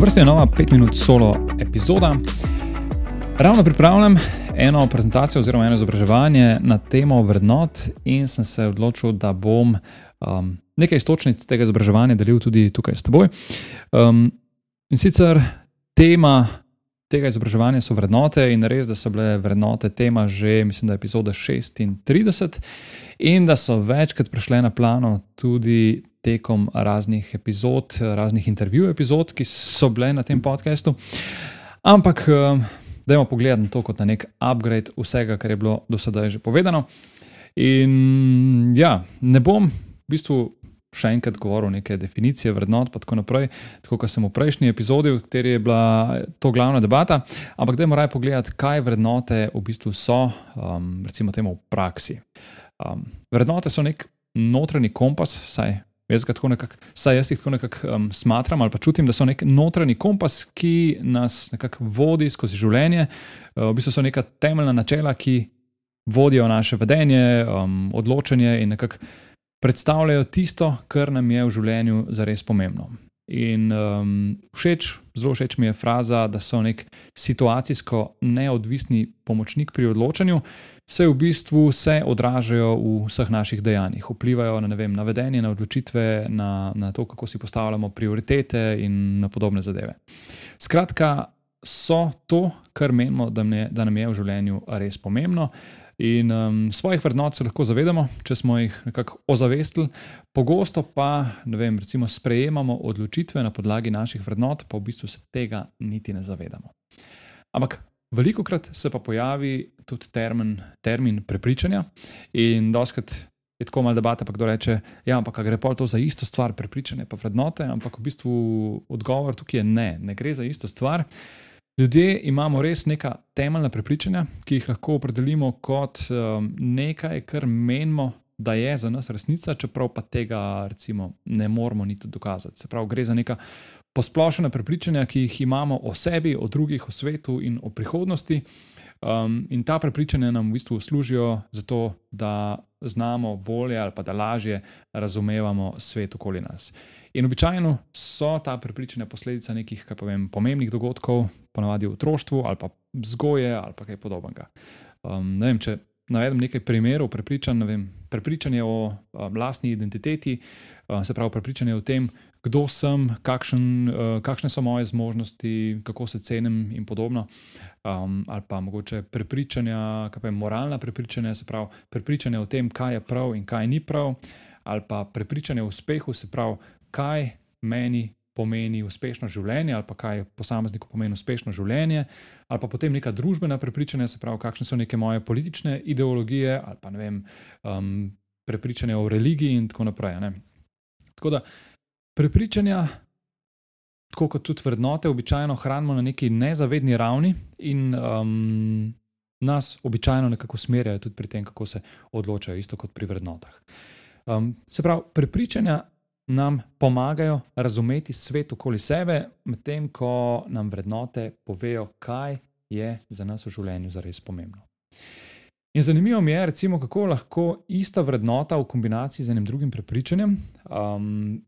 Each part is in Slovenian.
Na vrsti je nova 5 minut solo epizoda. Ravno pripravljam eno prezentacijo oziroma eno izobraževanje na temo vrednot in sem se odločil, da bom um, nekaj istočnic tega izobraževanja delil tudi tukaj s teboj. Um, in sicer tema tega izobraževanja so vrednote in res, da so bile vrednote tema že, mislim, da je epizoda 36 in da so večkrat prišle na plano tudi tekom raznih epizod, raznih intervjujev, epizod, ki so bile na tem podkastu. Ampak, eh, da imamo pogled na to kot na nek upgrade vsega, kar je bilo do sedaj že povedano. In ja, ne bom v bistvu še enkrat govoril neke definicije vrednot, pa tako naprej, tako kot sem v prejšnji epizodi, v kateri je bila to glavna debata. Ampak da je moraj pogledati, kaj vrednote v bistvu so, um, recimo temu v praksi. Um, vrednote so nek notranji kompas, vsaj Jaz ga tako nekako, saj jaz jih tako nekako um, smatram ali pa čutim, da so nek notranji kompas, ki nas nekako vodi skozi življenje. Uh, v bistvu so neka temeljna načela, ki vodijo naše vedenje, um, odločanje in nekako predstavljajo tisto, kar nam je v življenju zares pomembno. In um, všeč, zelo všeč mi je fraza, da so nek situacijsko neodvisni pomočnik pri odločanju, se v bistvu vse odražajo v vseh naših dejanjih, vplivajo na vem, navedenje, na odločitve, na, na to, kako si postavljamo prioritete in na podobne zadeve. Skratka, so to, kar menimo, da, ne, da nam je v življenju res pomembno. In um, svojih vrednot se lahko zavedamo, če smo jih nekako ozavestili, pogosto pa vem, recimo, sprejemamo odločitve na podlagi naših vrednot, pa v bistvu se tega niti ne zavedamo. Ampak veliko krat se pa pojavi tudi termin, termin prepričanja in doskrat. Je tako malo debata, pa kdo reče, da ja, gre pa to za isto stvar, prepričanje pa vrednote, ampak v bistvu odgovor tukaj je ne, ne gre za isto stvar. Ljudje imamo res neka temeljna prepričanja, ki jih lahko opredelimo kot um, nekaj, kar menimo, da je za nas resnica, čeprav pa tega recimo, ne moramo niti dokazati. Se pravi, gre za neka posplošena prepričanja, ki jih imamo o sebi, o drugih, o svetu in o prihodnosti. Um, in ta prepričanja nam v bistvu služijo za to, da znamo bolje ali pa da lažje razumevamo svet okoli nas. In običajno so ta prepričanja posledica nekih povem, pomembnih dogodkov, ponavadi v otroštvu ali pa vzgoje ali pa kaj podobnega. Um, ne vem, če navedem nekaj primerov prepričanj, ne vem, prepričanje o um, lastni identiteti, uh, se pravi, prepričanje o tem, kdo sem, kakšen, uh, kakšne so moje zmožnosti, kako se cenim in podobno. Um, ali pa mogoče prepričanja, kaj pa je moralna prepričanja, se pravi, prepričanje o tem, kaj je prav in kaj ni prav, ali pa prepričanje o uspehu, se pravi, kaj meni pomeni uspešno življenje, ali pa kaj posamezniku pomeni uspešno življenje, ali pa potem neka družbena prepričanja, se pravi, kakšne so neke moje politične ideologije, ali pa ne vem, um, prepričanja o religiji in tako naprej. Ne? Tako da prepričanja, tako kot tudi vrednote, običajno hranimo na neki nezavedni ravni in um, nas običajno nekako usmerjajo tudi pri tem, kako se odločajo, isto kot pri vrednotah. Um, se pravi, prepričanja nam pomagajo razumeti svet okoli sebe, medtem ko nam vrednote povejo, kaj je za nas v življenju zares pomembno. In zanimivo mi je, recimo, kako lahko ista vrednota v kombinaciji z enim drugim prepričanjem um,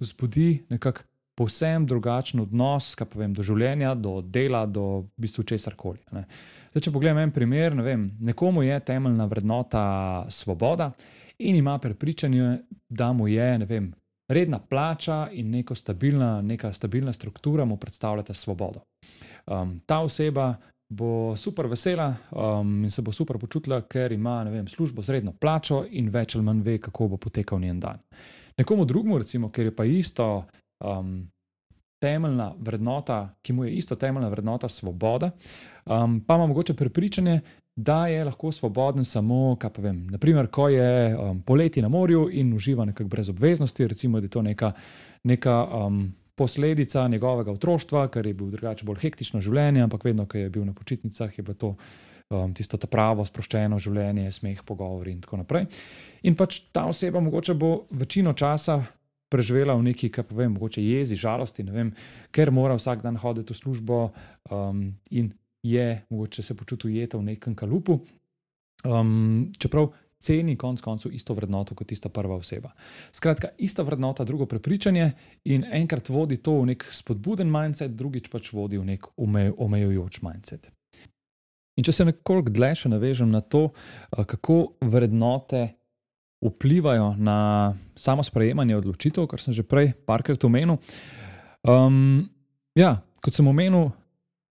vzbudi nekako povsem drugačen odnos vem, do življenja, do dela, do v bistvu česar koli. Zdaj, če pogledam en primer, ne vem, nekomu je temeljna vrednota svoboda in ima prepričanje, da mu je, ne vem, redna plača in neka stabilna, neka stabilna struktura mu predstavljata svobodo. Um, ta oseba bo super vesela um, in se bo super počutila, ker ima vem, službo z redno plačo in več ali manj ve, kako bo potekal njen dan. Nekomu drugemu, recimo, ker je pa isto. Um, Temeljna vrednota, ki mu je isto temeljna vrednota, svoboda, um, pa ima mogoče prepričanje, da je lahko svoboden samo, kaj pa vem, naprimer, ko je um, poleti na morju in uživa nekako brez obveznosti, recimo, da je to neka, neka um, posledica njegovega otroštva, ker je bil drugače bolj hektično življenje, ampak vedno, ko je bil na počitnicah, je bilo to um, tisto pravo, sproščeno življenje, smeh, pogovori in tako naprej. In pač ta oseba mogoče bo večino časa. Preživela v neki, kaj pa vem, mogoče jezi, žalosti, vem, ker mora vsak dan hoditi v službo um, in je, mogoče se počuti ujeta v nekem kalupu. Um, čeprav ceni konec koncev isto vrednoto kot tista prva oseba. Skratka, ista vrednota, drugo prepričanje in enkrat vodi to v nek spodbuden mindset, drugič pač vodi v nek omejujoč mindset. In če se nekoliko dlje še navežem na to, kako vrednote vplivajo na samo sprejemanje odločitev, kar sem že prej parkrat omenil. Um, ja, kot sem omenil,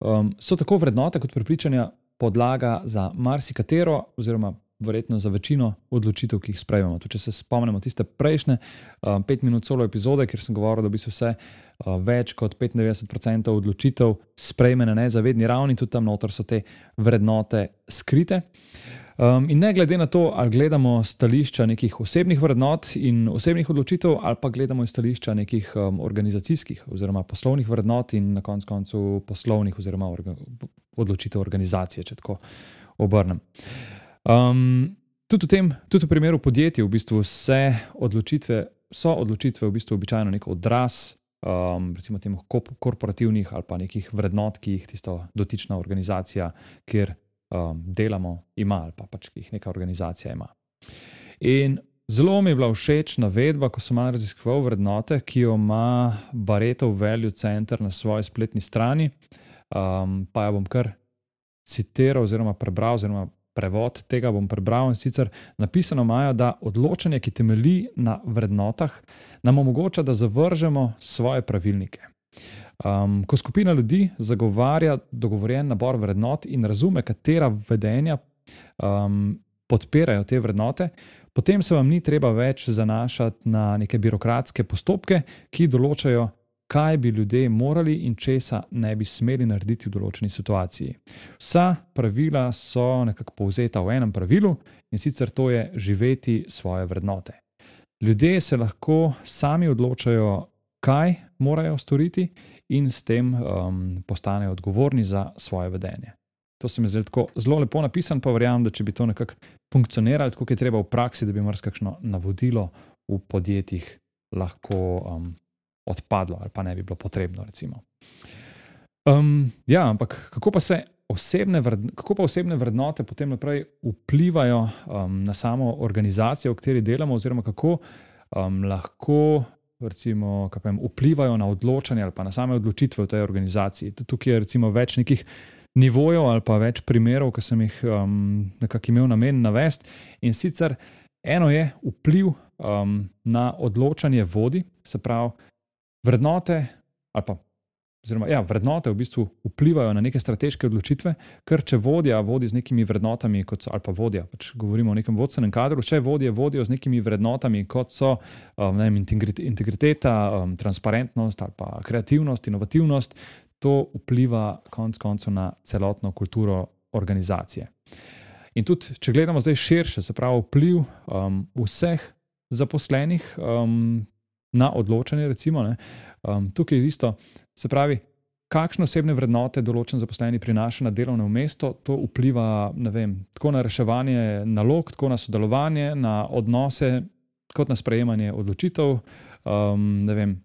um, so tako vrednote kot prepričanja podlaga za marsikatero, oziroma verjetno za večino odločitev, ki jih sprejemamo. Če se spomnimo tiste prejšnje, um, pet minut solo epizode, kjer sem govoril, da bi se vse uh, več kot 95% odločitev sprejme na nezavedni ravni, tudi tam noter so te vrednote skrite. Um, in ne glede na to, ali gledamo stališča nekih osebnih vrednot in osebnih odločitev, ali pa gledamo stališča nekih um, organizacijskih oziroma poslovnih vrednot in na koncu koncu poslovnih oziroma orga, odločitev organizacije, če tako obrnem. Um, tudi, v tem, tudi v primeru podjetij, v bistvu vse odločitve so odločitve v bistvu običajno nek odraz. Um, recimo, temu korporativnih ali pa nekih vrednot, ki jih tista dotična organizacija, kjer um, delamo, ima ali pa pač jih neka organizacija ima. In zelo mi je bila všeč navedba, ko sem malo raziskoval vrednote, ki jo ima Baretov Value Center na svoji spletni strani. Um, pa jo bom kar citiral, oziroma prebral, oziroma prevod tega bom prebral. In sicer napisano imajo, da odločanje, ki temelji na vrednotah, nam omogoča, da zavržemo svoje pravilnike. Um, ko skupina ljudi zagovarja dogovorjen nabor vrednot in razume, katera vedenja um, podpirajo te vrednote, potem se vam ni treba več zanašati na neke birokratske postopke, ki določajo, kaj bi ljudje morali in česa ne bi smeli narediti v določeni situaciji. Vsa pravila so nekako povzeta v enem pravilu in sicer to je živeti svoje vrednote. Ljudje se lahko sami odločajo, kaj morajo storiti, in s tem um, postanejo odgovorni za svoje vedenje. To se mi zdi tako zelo lepo napisano, pa verjamem, da če bi to nekako funkcioniralo, kot je treba v praksi, da bi marsikakšno navodilo v podjetjih lahko um, odpadlo ali pa ne bi bilo potrebno. Um, ja, ampak kako pa se osebne, vredno, kako pa osebne vrednote potem naprej vplivajo um, na samo organizacijo, v kateri delamo, oziroma kako um, lahko recimo, vem, vplivajo na odločanje ali pa na same odločitve v tej organizaciji. Tukaj je recimo več nekih nivojev ali pa več primerov, ki sem jih um, nekako imel namen navesti. In sicer eno je vpliv um, na odločanje vodi, se pravi, vrednote ali pa oziroma ja, vrednote v bistvu vplivajo na neke strateške odločitve, ker če vodja vodi z nekimi vrednotami, kot so, ali pa vodja, pač govorimo o nekem vodstvenem kadru, če vodje vodijo z nekimi vrednotami, kot so um, vem, integriteta, um, transparentnost ali pa kreativnost, inovativnost, to vpliva konec koncev na celotno kulturo organizacije. In tudi, če gledamo zdaj širše, se pravi, vpliv um, vseh zaposlenih um, na odločanje, recimo, ne, um, tukaj je isto, Se pravi, kakšne osebne vrednote določen zaposleni prinaša na delovno mesto, to vpliva vem, tako na reševanje nalog, tako na sodelovanje, na odnose, kot na sprejemanje odločitev. Um, vem,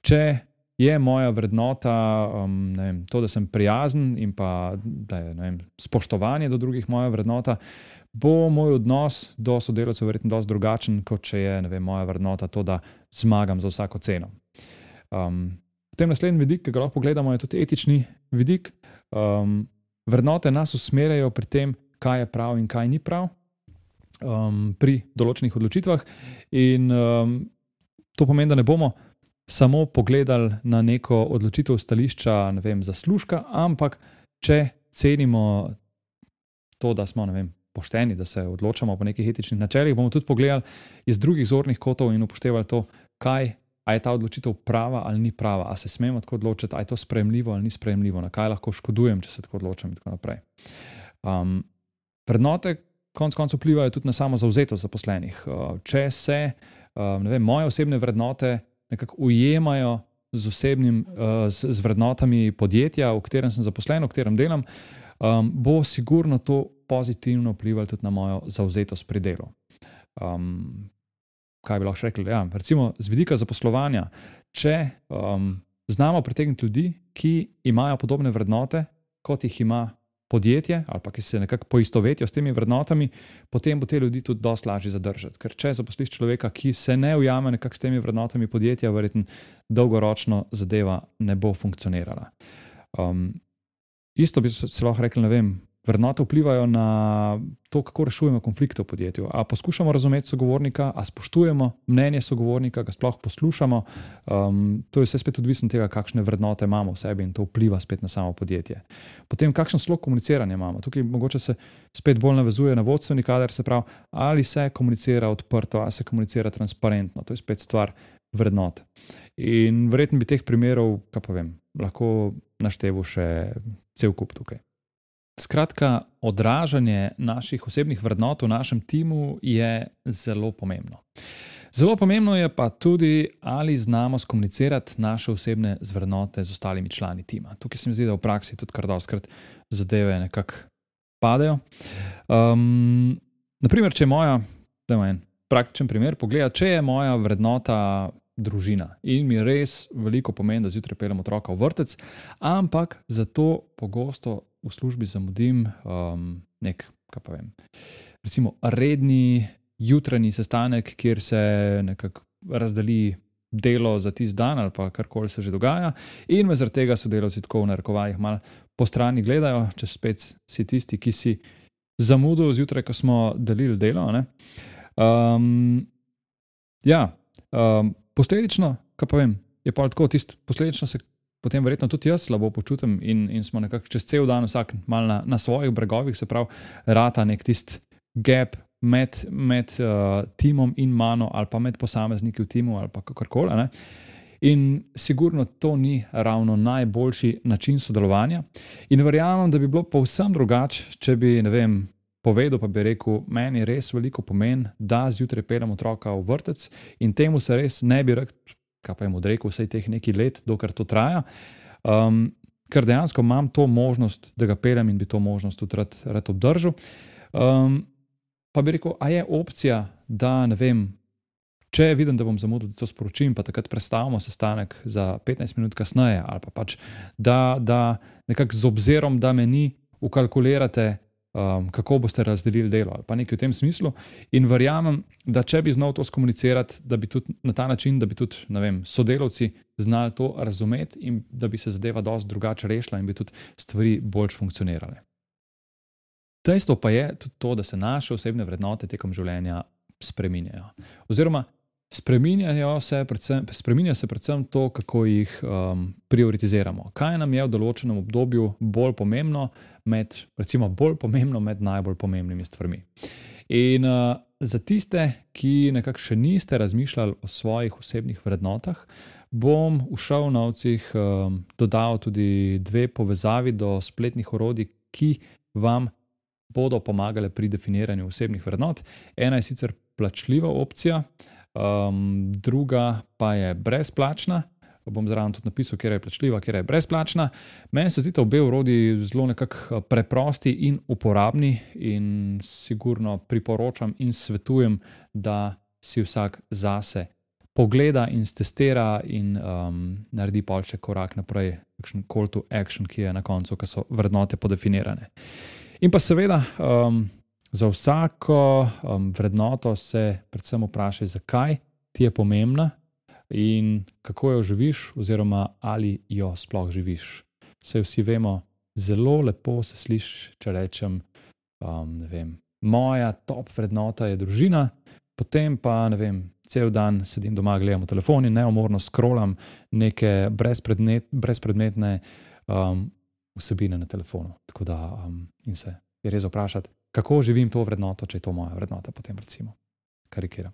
če je moja vrednota um, vem, to, da sem prijazen in pa da je vem, spoštovanje do drugih moja vrednota. Bo moj odnos do sodelavcev verjetno precej drugačen, kot če je vem, moja vrednota to, da zmagam za vsako ceno. Um, Potem naslednji vidik, ki ga lahko pogledamo, je tudi etični vidik. Um, vrednote nas usmerjajo pri tem, kaj je prav in kaj ni prav um, pri določenih odločitvah. In um, to pomeni, da ne bomo samo pogledali na neko odločitev stališča ne vem, zaslužka, ampak če cenimo to, da smo vem, pošteni, da se odločamo po nekih etičnih načelih, bomo tudi pogledali iz drugih zornih kotov in upoštevali to, kaj ali je ta odločitev prava ali ni prava, ali se smemo tako odločiti, ali je to sprejemljivo ali ni sprejemljivo, na kaj lahko škodujem, če se tako odločim. In tako naprej. Um, vrednote, konec koncev, vplivajo tudi na samo zauzetost zaposlenih. Uh, če se um, vem, moje osebne vrednote nekako ujemajo z, osebnim, uh, z, z vrednotami podjetja, v katerem sem zaposlen, v katerem delam, um, bo sigurno to pozitivno vplivalo tudi na mojo zauzetost pri delu. Um, kaj bi lahko rekli? Ja, recimo, z vidika zaposlovanja, če um, znamo pritegniti ljudi, ki imajo podobne vrednote, kot jih ima podjetje ali pa ki se nekako poistovetijo s temi vrednotami, potem bo te ljudi tudi dosti lažje zadržati. Ker če zaposliš človeka, ki se ne ujame nekako s temi vrednotami podjetja, verjetno dolgoročno zadeva ne bo funkcionirala. Um, isto bi se lahko rekel, ne vem, vrednote vplivajo na to, kako rešujemo konflikte v podjetju. A poskušamo razumeti sogovornika, a spoštujemo mnenje sogovornika, ga sploh poslušamo. Um, to je vse spet odvisno od tega, kakšne vrednote imamo v sebi in to vpliva spet na samo podjetje. Potem, kakšen slog komuniciranja imamo. Tukaj mogoče se spet bolj navezuje na vodstveni kader, se pravi, ali se komunicira odprto, ali se komunicira transparentno. To je spet stvar vrednot. In verjetno bi teh primerov, kaj pa vem, lahko naštevu še cel kup tukaj. Skratka, odražanje naših osebnih vrednot v našem timu je zelo pomembno. Zelo pomembno je pa tudi, ali znamo skomunicirati naše osebne vrednote z ostalimi člani tima. Tukaj se mi zdi, da v praksi tudi kar doskrat zadeve nekako padejo. Um, naprimer, če je moja, da imam en praktičen primer, pogleda, če je moja vrednota družina in mi res veliko pomeni, da zjutraj peljem otroka v vrtec, ampak zato pogosto v službi zamudim um, nek, kaj pa vem, recimo redni jutranji sestanek, kjer se nekako razdeli delo za tisti dan ali pa karkoli se že dogaja, in me zaradi tega sodelavci tako v narekovajih malo po strani gledajo, če spet si tisti, ki si zamudil zjutraj, ko smo delili delo. Um, ja, um, posledično, kaj pa vem, je pa tako, tisti posledično se potem verjetno tudi jaz slabo počutim in, in smo nekako čez cel dan, vsak mal na, na svojih bregovih, se pravi, rata nek tisti gap med, med uh, timom in mano, ali pa med posamezniki v timu, ali pa kakorkoli. In sigurno to ni ravno najboljši način sodelovanja. In verjamem, da bi bilo povsem drugače, če bi, ne vem, povedal, pa bi rekel, meni res veliko pomeni, da zjutraj peljem otroka v vrtec in temu se res ne bi rekel kaj pa jim odrekel vsej teh nekaj let, dokler to traja. Um, ker dejansko imam to možnost, da ga peljem in bi to možnost tudi rad, rad obdržal. Um, pa bi rekel, a je opcija, da ne vem, če vidim, da bom zamudil, da to sporočim, pa takrat predstavimo sestanek za 15 minut kasneje, ali pa pač, da, da nekako z obzirom, da me ni ukalkulirate um, kako boste razdelili delo ali pa nekaj v tem smislu. In verjamem, da če bi znal to skomunicirati, da bi tudi na ta način, da bi tudi vem, sodelavci znali to razumeti in da bi se zadeva dosti drugače rešila in bi tudi stvari bolj funkcionirale. Dejstvo pa je tudi to, da se naše osebne vrednote tekom življenja spreminjajo. Oziroma, Spreminjajo se predvsem, spreminja se predvsem to, kako jih um, prioritiziramo. Kaj nam je v določenem obdobju bolj pomembno, med, recimo, bolj pomembno med najbolj pomembnimi stvarmi. In uh, za tiste, ki nekako še niste razmišljali o svojih osebnih vrednotah, bom v šovnovcih um, dodal tudi dve povezavi do spletnih orodij, ki vam bodo pomagale pri definiranju osebnih vrednot. Ena je sicer plačljiva opcija um, druga pa je brezplačna. Bom zraven tudi napisal, kje je plačljiva, kje je brezplačna. Meni se zdi, da obe urodi zelo nekako preprosti in uporabni, in sigurno priporočam in svetujem, da si vsak zase pogleda in testira in um, naredi pa še korak naprej, kakšen call to action, ki je na koncu, ki so vrednote podefinirane. In pa seveda, um, Za vsako um, vrednoto se predvsem vprašaj, zakaj ti je pomembna in kako jo živiš, oziroma ali jo sploh živiš. Vse vsi vemo, zelo lepo se sliši, če rečem, um, vem, moja top vrednota je družina, potem pa ne vem. Cel dan sedim doma, gledam telefon in neumorno scrollam neke brezpredmet, brezpredmetne um, vsebine na telefonu. Tako da um, in se je res vprašati, kako živim to vrednoto, če je to moja vrednota, potem recimo karikiram.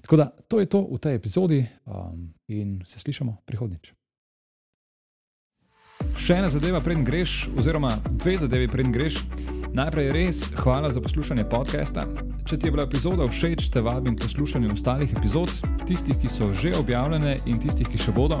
Tako da to je to v tej epizodi um, in se slišamo prihodnjič. Še ena zadeva, preden greš, oziroma dve zadevi, preden greš. Najprej res hvala za poslušanje podcasta. Če ti je bila epizoda všeč, te vabim poslušati ostalih epizod, tistih, ki so že objavljene in tistih, ki še bodo.